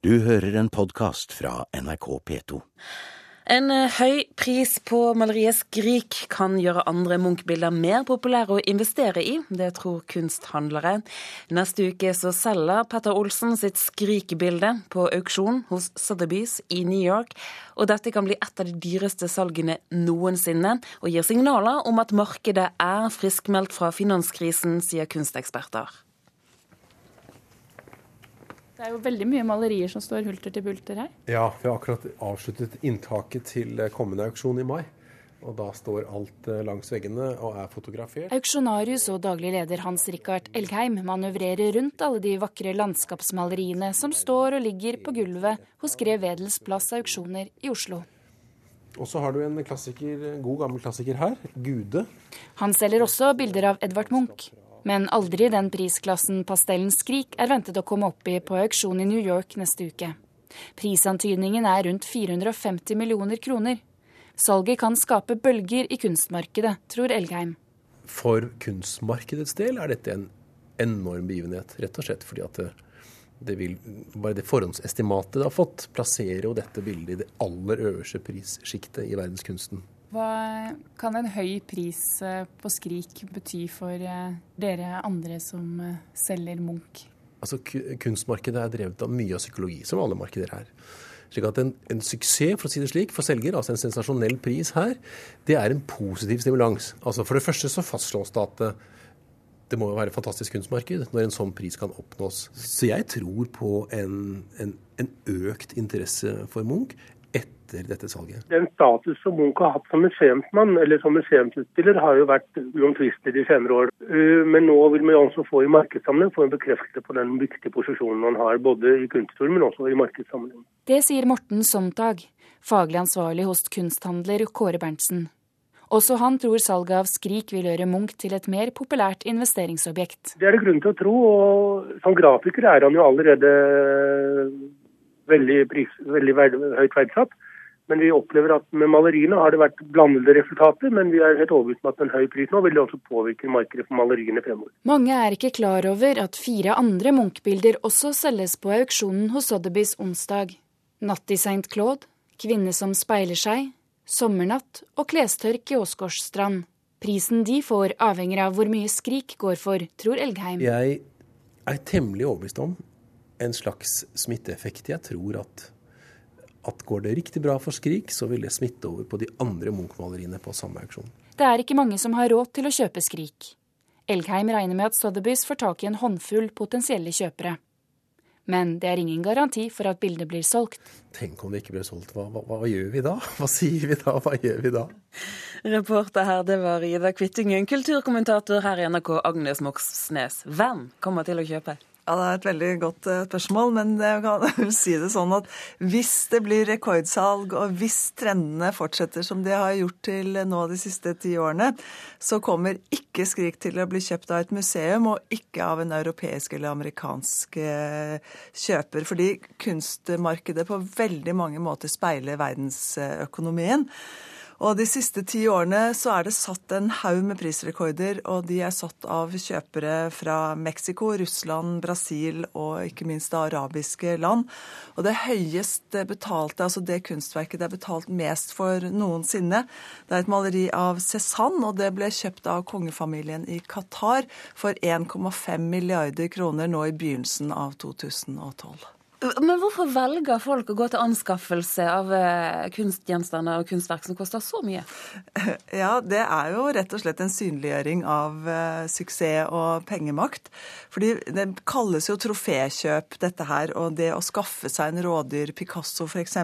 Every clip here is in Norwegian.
Du hører en podkast fra NRK P2. En eh, høy pris på maleriet 'Skrik' kan gjøre andre Munch-bilder mer populære å investere i. Det tror kunsthandlere. Neste uke så selger Petter Olsen sitt 'Skrik'-bilde på auksjon hos Sotheby's i New York. Og dette kan bli et av de dyreste salgene noensinne, og gir signaler om at markedet er friskmeldt fra finanskrisen, sier kunsteksperter. Det er jo veldig mye malerier som står hulter til bulter her. Ja, vi har akkurat avsluttet inntaket til kommende auksjon i mai. Og da står alt eh, langs veggene og er fotografert. Auksjonarius og daglig leder Hans Rikard Elgheim manøvrerer rundt alle de vakre landskapsmaleriene som står og ligger på gulvet hos Grev Wedels plass auksjoner i Oslo. Og så har du en klassiker, god gammel klassiker her, 'Gude'. Han selger også bilder av Edvard Munch. Men aldri den prisklassen pastellens Skrik er ventet å komme opp i på auksjon i New York neste uke. Prisantydningen er rundt 450 millioner kroner. Salget kan skape bølger i kunstmarkedet, tror Elgheim. For kunstmarkedets del er dette en enorm begivenhet, rett og slett fordi at det, det vil, bare det forhåndsestimatet det har fått, plasserer jo dette bildet i det aller øverste prissjiktet i verdenskunsten. Hva kan en høy pris eh, på Skrik bety for eh, dere andre som eh, selger Munch? Altså, Kunstmarkedet er drevet av mye av psykologi, som alle markeder er. Slik at en, en, suksess for å si det slik, for selger, altså en sensasjonell pris her, det er en positiv stimulans. Altså For det første så fastslås det at det må jo være et fantastisk kunstmarked når en sånn pris kan oppnås. Så jeg tror på en, en, en økt interesse for Munch etter dette salget? Den status som Munch har hatt som museumsmann, eller som museumsutstiller, har jo vært uomtvistelig de senere år. Uh, men nå vil vi også få i markedssammenheng få en bekreftelse på den viktige posisjonen han har, både i kunsthistorien, men også i markedssammenheng. Det sier Morten Sontag, faglig ansvarlig hos kunsthandler Kåre Berntsen. Også han tror salget av Skrik vil gjøre Munch til et mer populært investeringsobjekt. Det er det grunn til å tro, og som grafiker er han jo allerede veldig, pris, veldig høyt verdsatt. Men vi opplever at med maleriene har det vært blandede resultater, men vi er helt overbevist om at en høy pris nå vil det også påvirke markedet for maleriene fremover. Mange er ikke klar over at fire andre Munch-bilder også selges på auksjonen hos Sotheby's onsdag. Natt i St. Claude, Kvinne som speiler seg, Sommernatt og Klestørk i Åsgårdstrand'. Prisen de får avhenger av hvor mye Skrik går for, tror Elgheim. Jeg er temmelig overbevist om en slags smitteeffekt. Jeg tror at at går det riktig bra for Skrik, så vil det smitte over på de andre Munch-maleriene på samme auksjon. Det er ikke mange som har råd til å kjøpe Skrik. Elgheim regner med at Sotheby's får tak i en håndfull potensielle kjøpere. Men det er ingen garanti for at bildet blir solgt. Tenk om det ikke blir solgt. Hva, hva, hva, gjør vi da? Hva sier vi da? Hva gjør vi da? Reporter her, det var Ida Kvittingen. Kulturkommentator her i NRK, Agnes Moxnes. Hvem kommer til å kjøpe? Ja, Det er et veldig godt uh, spørsmål, men jeg kan si det sånn at hvis det blir rekordsalg, og hvis trendene fortsetter som de har gjort til nå de siste ti årene, så kommer ikke Skrik til å bli kjøpt av et museum, og ikke av en europeisk eller amerikansk uh, kjøper. Fordi kunstmarkedet på veldig mange måter speiler verdensøkonomien. Og de siste ti årene så er det satt en haug med prisrekorder, og de er satt av kjøpere fra Mexico, Russland, Brasil og ikke minst det arabiske land. Og det høyest betalte, altså det kunstverket det er betalt mest for noensinne, det er et maleri av Cézanne, og det ble kjøpt av kongefamilien i Qatar for 1,5 milliarder kroner nå i begynnelsen av 2012. Men hvorfor velger folk å gå til anskaffelse av eh, kunstgjenstander og kunstverk som koster så mye? Ja, det er jo rett og slett en synliggjøring av uh, suksess og pengemakt. Fordi det kalles jo trofékjøp, dette her. Og det å skaffe seg en rådyr Picasso, f.eks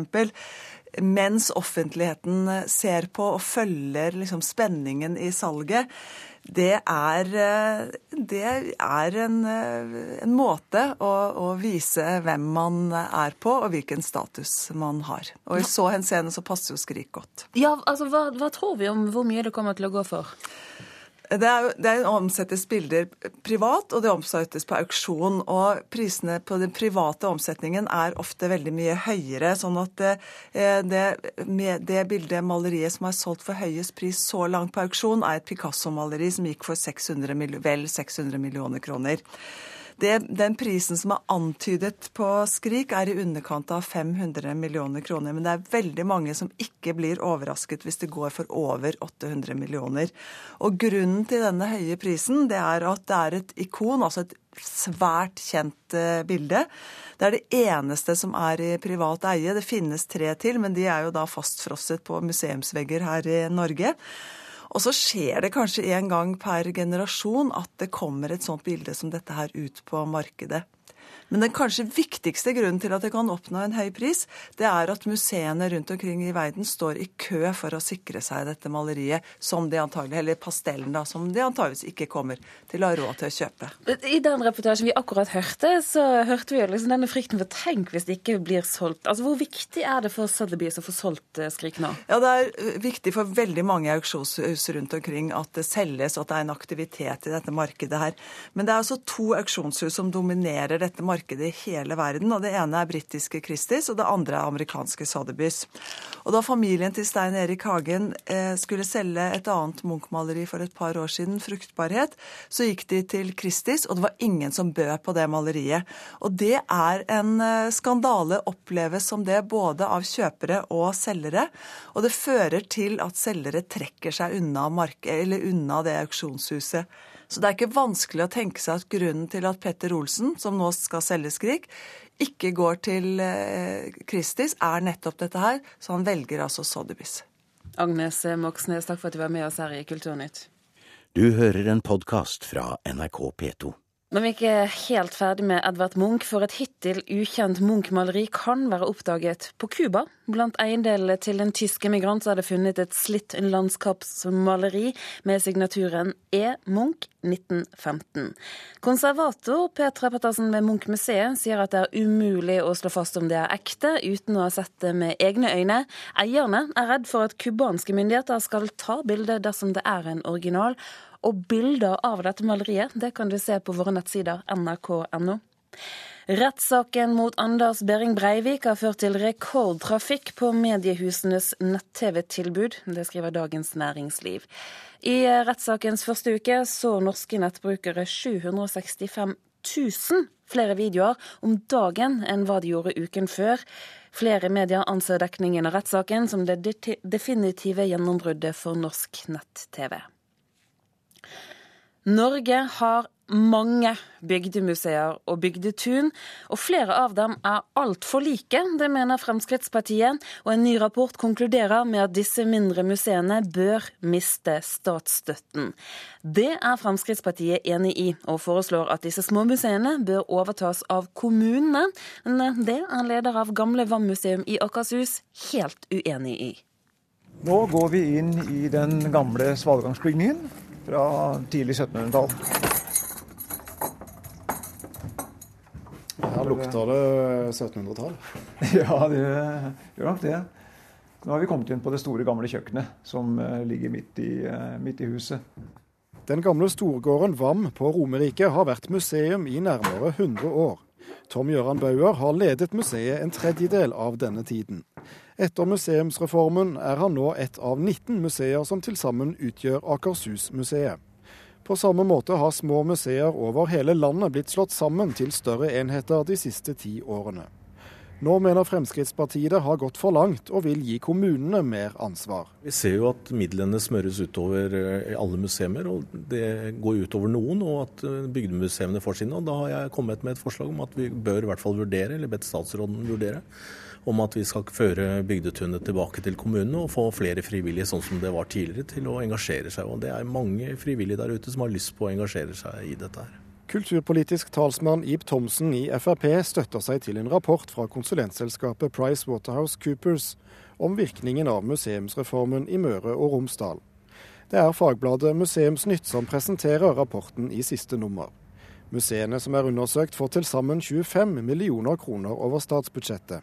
mens offentligheten ser på og følger liksom spenningen i salget, det er, eh, det er en, eh, en, måte å, å, vise hvem man er på, og hvilken status man har. Og i så henseende så passer jo Skrik godt. Ja, altså hva, hva tror vi om hvor mye det kommer til å gå for? Det, er, det er omsettes bilder privat, og det omsettes på auksjon. Og prisene på den private omsetningen er ofte veldig mye høyere. Sånn at det, eh, det, det bildet, maleriet som er solgt for høyest pris så langt på auksjon, er et Picasso-maleri som gikk for 600, vel 600 millioner kroner. Det, den prisen som er antydet på Skrik, er i underkant av 500 millioner kroner. Men det er veldig mange som ikke blir overrasket hvis det går for over 800 millioner. Og grunnen til denne høye prisen, det er at det er et ikon, altså et svært kjent eh, bilde. Det er det eneste som er i privat eie. Det finnes tre til, men de er jo da fastfrosset på museumsvegger her i Norge. Og så skjer det kanskje en gang per generasjon at det kommer et sånt bilde som dette her ut på markedet. Men den kanskje viktigste grunnen til at det kan oppnå en høy pris, det er at museene rundt omkring i verden står i kø for å sikre seg dette maleriet, som de antagelig, eller pastellen, da, som de antageligvis ikke kommer til å ha råd til å kjøpe. I den reportasjen vi akkurat hørte, så hørte vi jo liksom denne frykten for tenk hvis det ikke blir solgt. Altså Hvor viktig er det for Sotheby's å få solgt eh, Skrik nå? Ja, Det er eh, viktig for veldig mange auksjonshus rundt omkring at det selges, at det er en aktivitet i dette markedet her. Men det er altså to auksjonshus som dominerer dette markedet markedet i hele verden. og Det ene er britiske Christies, og det andre er amerikanske Sotheby's. Og Da familien til Stein Erik Hagen eh, skulle selge et annet Munch-maleri for et par år siden, 'Fruktbarhet', så gikk de til Christies, og det var ingen som bød på det maleriet. Og det er en eh, skandale, oppleves som det både av kjøpere og selgere. Og det fører til at selgere trekker seg unna, unna det auksjonshuset. Så det er ikke vanskelig å tenke seg at grunnen til at Petter Olsen, som nå skal selge Skrik, ikke går til Kristis, er nettopp dette her. Så han velger altså Sotheby's. Agnes Moxnes, takk for at du var med oss her i Kulturnytt. Du hører en podkast fra NRK P2. Når vi ikke er helt ferdig med Edvard Munch, for et hittil ukjent Munch-maleri kan være oppdaget på Cuba. Blant eiendelene til en tysk emigrant er det funnet et slitt landskapsmaleri med signaturen E. Munch 1915. Konservator Petra Pettersen ved Munch-museet sier at det er umulig å slå fast om det er ekte, uten å ha sett det med egne øyne. Eierne er redd for at cubanske myndigheter skal ta bildet dersom det er en original, og bilder av dette maleriet det kan du se på våre nettsider nrk.no. Rettssaken mot Anders Behring Breivik har ført til rekordtrafikk på mediehusenes nett-TV-tilbud. Det skriver Dagens Næringsliv. I rettssakens første uke så norske nettbrukere 765 000 flere videoer om dagen enn hva de gjorde uken før. Flere medier anser dekningen av rettssaken som det definitive gjennombruddet for norsk nett-TV. Norge har mange bygdemuseer og bygdetun, og flere av dem er altfor like. Det mener Fremskrittspartiet, og en ny rapport konkluderer med at disse mindre museene bør miste statsstøtten. Det er Fremskrittspartiet enig i, og foreslår at disse små museene bør overtas av kommunene. Men det er leder av Gamle Vannmuseum i Akershus helt uenig i. Nå går vi inn i den gamle svalgangsbygningen fra tidlig 1700-tall. Her lukter det 1700-tall. ja, det gjør nok det. Nå har vi kommet inn på det store, gamle kjøkkenet som eh, ligger midt i, eh, midt i huset. Den gamle storgården Vam på Romerike har vært museum i nærmere 100 år. Tom Gøran Bauer har ledet museet en tredjedel av denne tiden. Etter museumsreformen er han nå et av 19 museer som til sammen utgjør Akershus-museet. På samme måte har små museer over hele landet blitt slått sammen til større enheter de siste ti årene. Nå mener Fremskrittspartiet det har gått for langt, og vil gi kommunene mer ansvar. Vi ser jo at midlene smøres utover eh, alle museer, og det går utover noen. Og at eh, bygdemuseene får sine. Og da har jeg kommet med et forslag om at vi bør i hvert fall vurdere, eller bedt statsråden vurdere, om at vi skal føre bygdetunet tilbake til kommunene og få flere frivillige, sånn som det var tidligere, til å engasjere seg. Og det er mange frivillige der ute som har lyst på å engasjere seg i dette her. Kulturpolitisk talsmann Ib Thomsen i Frp støtter seg til en rapport fra konsulentselskapet PricewaterhouseCoopers om virkningen av museumsreformen i Møre og Romsdal. Det er fagbladet Museumsnytt som presenterer rapporten i siste nummer. Museene som er undersøkt får til sammen 25 millioner kroner over statsbudsjettet.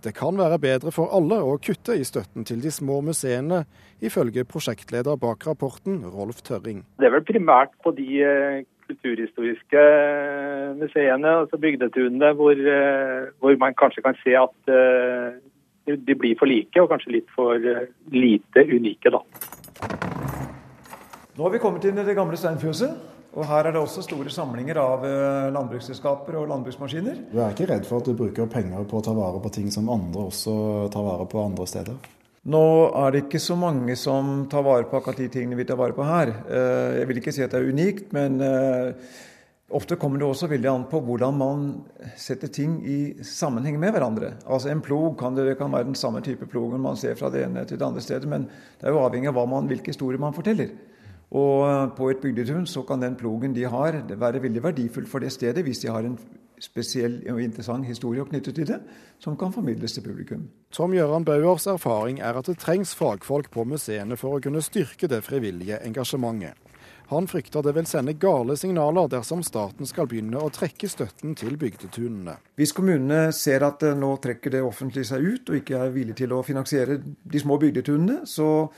Det kan være bedre for alle å kutte i støtten til de små museene, ifølge prosjektleder bak rapporten, Rolf Tørring. Det er vel primært på de eh, kulturhistoriske eh, museene, altså bygdetunene, hvor, eh, hvor, man kanskje kan se at de blir for like, og kanskje litt for lite unike, da. Nå har vi kommet inn i det gamle steinfjøset. Og her er det også store samlinger av eh, landbruksselskaper og landbruksmaskiner. Du er ikke redd for at du bruker penger på å ta vare på ting som andre også tar vare på andre steder? Nå er det ikke så mange som tar vare på akkurat de tingene vi tar vare på her. Eh, jeg vil ikke si at det er unikt, men eh, ofte kommer det også veldig an på hvordan man setter ting i sammenheng med hverandre. Altså En plog kan, det, kan være den samme type plogen man ser fra det ene til det andre stedet, men det er jo avhengig av hvilke historier man forteller. Og på et bygdetun så kan den plogen de har, være veldig verdifull for det stedet hvis de har en spesiell og interessant historie knyttet til det, som kan formidles til publikum. Tom Gøran Bauers erfaring er at det trengs fagfolk på museene for å kunne styrke det frivillige engasjementet. Han frykter det vil sende gale signaler dersom staten skal begynne å trekke støtten til bygdetunene. Hvis kommunene ser at eh, nå trekker det offentlige seg ut, og ikke er villig til å finansiere de små bygdetunene, så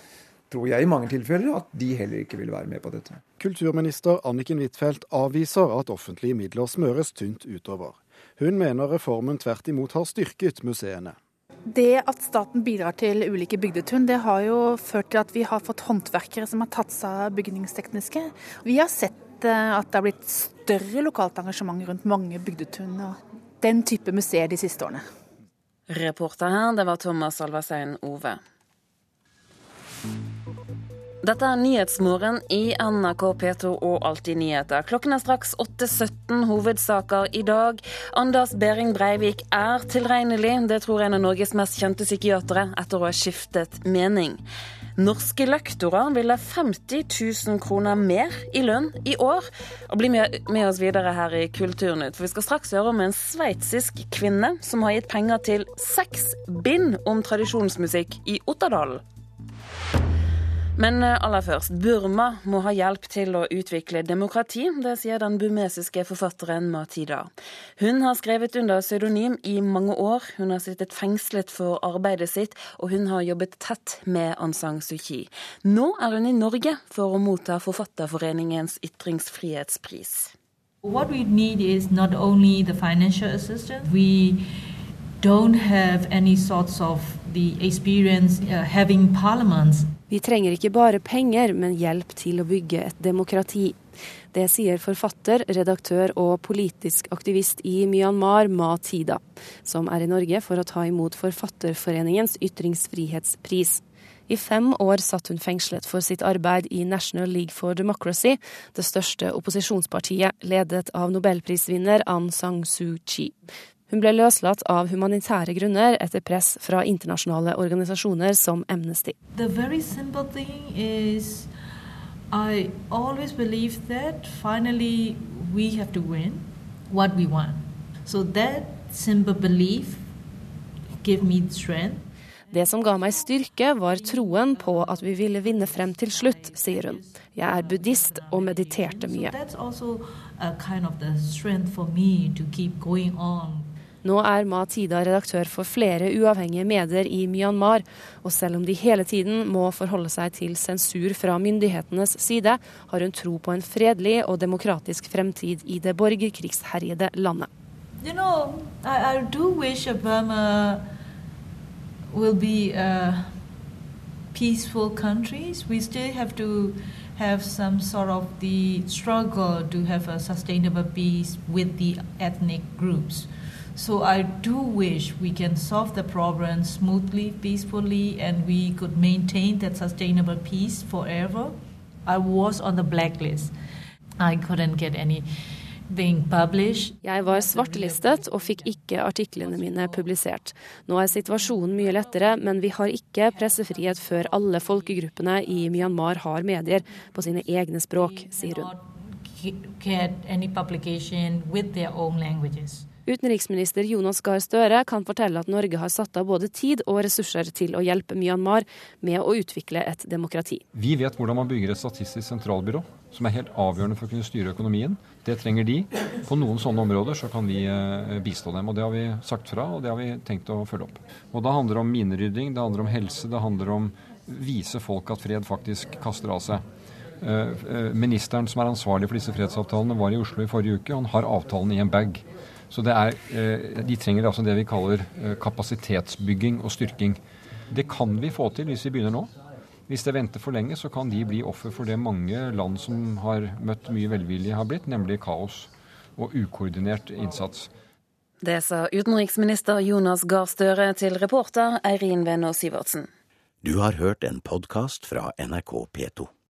tror jeg i mange tilfeller at de heller ikke vil være med på dette. Kulturminister Anniken Huitfeldt avviser at offentlige midler smøres tynt utover. Hun mener reformen tvert imot har styrket museene. Det at staten bidrar til ulike bygdetun, det har jo ført til at vi har fått håndverkere som har tatt seg av bygningstekniske. Vi har sett eh, at det har blitt større lokalt engasjement rundt mange bygdetun og den type museer de siste årene. Reporter her, det var Thomas Alversein Ove. Dette er Nyhetsmorgen i NRK P2 og Alltid nyheter. Klokken er straks 8.17. Hovedsaker i dag. Anders Behring Breivik er tilregnelig. Det tror en av Norges mest kjente psykiatere etter å ha skiftet mening. Norske lektorer vil ha 50 000 kroner mer i lønn i år. Og Bli med, oss videre her i Kulturnytt, for vi skal straks høre om en sveitsisk kvinne som har gitt penger til seks bind om tradisjonsmusikk i Otterdalen. Men eh, aller først, Burma må ha hjelp til å utvikle demokrati. Det sier den burmesiske forfatteren Matida. Hun har skrevet under pseudonym i mange år. Hun har sittet fengslet for arbeidet sitt, og hun har jobbet tett med Aung San Suu Kyi. Nå er hun i Norge for å motta Forfatterforeningens ytringsfrihetspris. What we need is not only the financial uh. Vi trenger ikke bare penger, men hjelp til å bygge et demokrati. Det sier forfatter, redaktør og politisk aktivist i Myanmar, Ma Tida, som er i Norge for å ta imot Forfatterforeningens ytringsfrihetspris. I fem år satt hun fengslet for sitt arbeid i National League for Democracy, det største opposisjonspartiet, ledet av nobelprisvinner Aung San Suu Kyi. Hun ble løslatt av humanitære grunner etter press fra internasjonale organisasjoner som Amnesty. The very simple thing is I always believe that finally we have to win what we want. So that simple belief give me strength. Det som ga meg styrke, var troen på at vi ville vinne frem til slutt, sier hun. Jeg er buddhist og mediterte mye. Nå er Ma Tida redaktør for flere uavhengige medier i Myanmar, og selv om de hele tiden må forholde seg til sensur fra myndighetenes side, har hun tro på en fredelig og demokratisk fremtid i det borgerkrigsherjede landet. You know, I, I do wish Burma will be a peaceful countries. We still have to have some sort of the struggle to have a sustainable peace with the ethnic groups. So I do wish we can solve the problem smoothly, peacefully, and we could maintain that sustainable peace forever. I was on the blacklist. I couldn't get any Jeg var svartelistet og fikk ikke artiklene mine publisert. Nå er situasjonen mye lettere, men vi har ikke pressefrihet før alle folkegruppene i Myanmar har medier på sine egne språk, sier hun. Utenriksminister Jonas Gahr Støre kan fortelle at Norge har satt av både tid og ressurser til å hjelpe Myanmar med å utvikle et demokrati. Vi vet hvordan man bygger et statistisk sentralbyrå, som er helt avgjørende for å kunne styre økonomien. Det trenger de. På noen sånne områder så kan vi eh, bistå dem. og Det har vi sagt fra, og det har vi tenkt å følge opp. Og Da handler det om minerydding, det handler om helse, det handler om vise folk at fred faktisk kaster av seg. Eh, eh, ministeren som er ansvarlig for disse fredsavtalene, var i Oslo i forrige uke. Han har avtalen i en bag. Så er, eh, de trenger altså det vi kaller eh, kapasitetsbygging og styrking. Det kan vi få til hvis vi begynner nå. Hvis det venter for lenge, så kan de bli offer for det mange land som har møtt mye velvilje, har blitt, nemlig kaos og ukoordinert innsats. Det sa utenriksminister Jonas Gahr Støre til reporter Eirin Venner Sivertsen. Du har hørt en podkast fra NRK P2.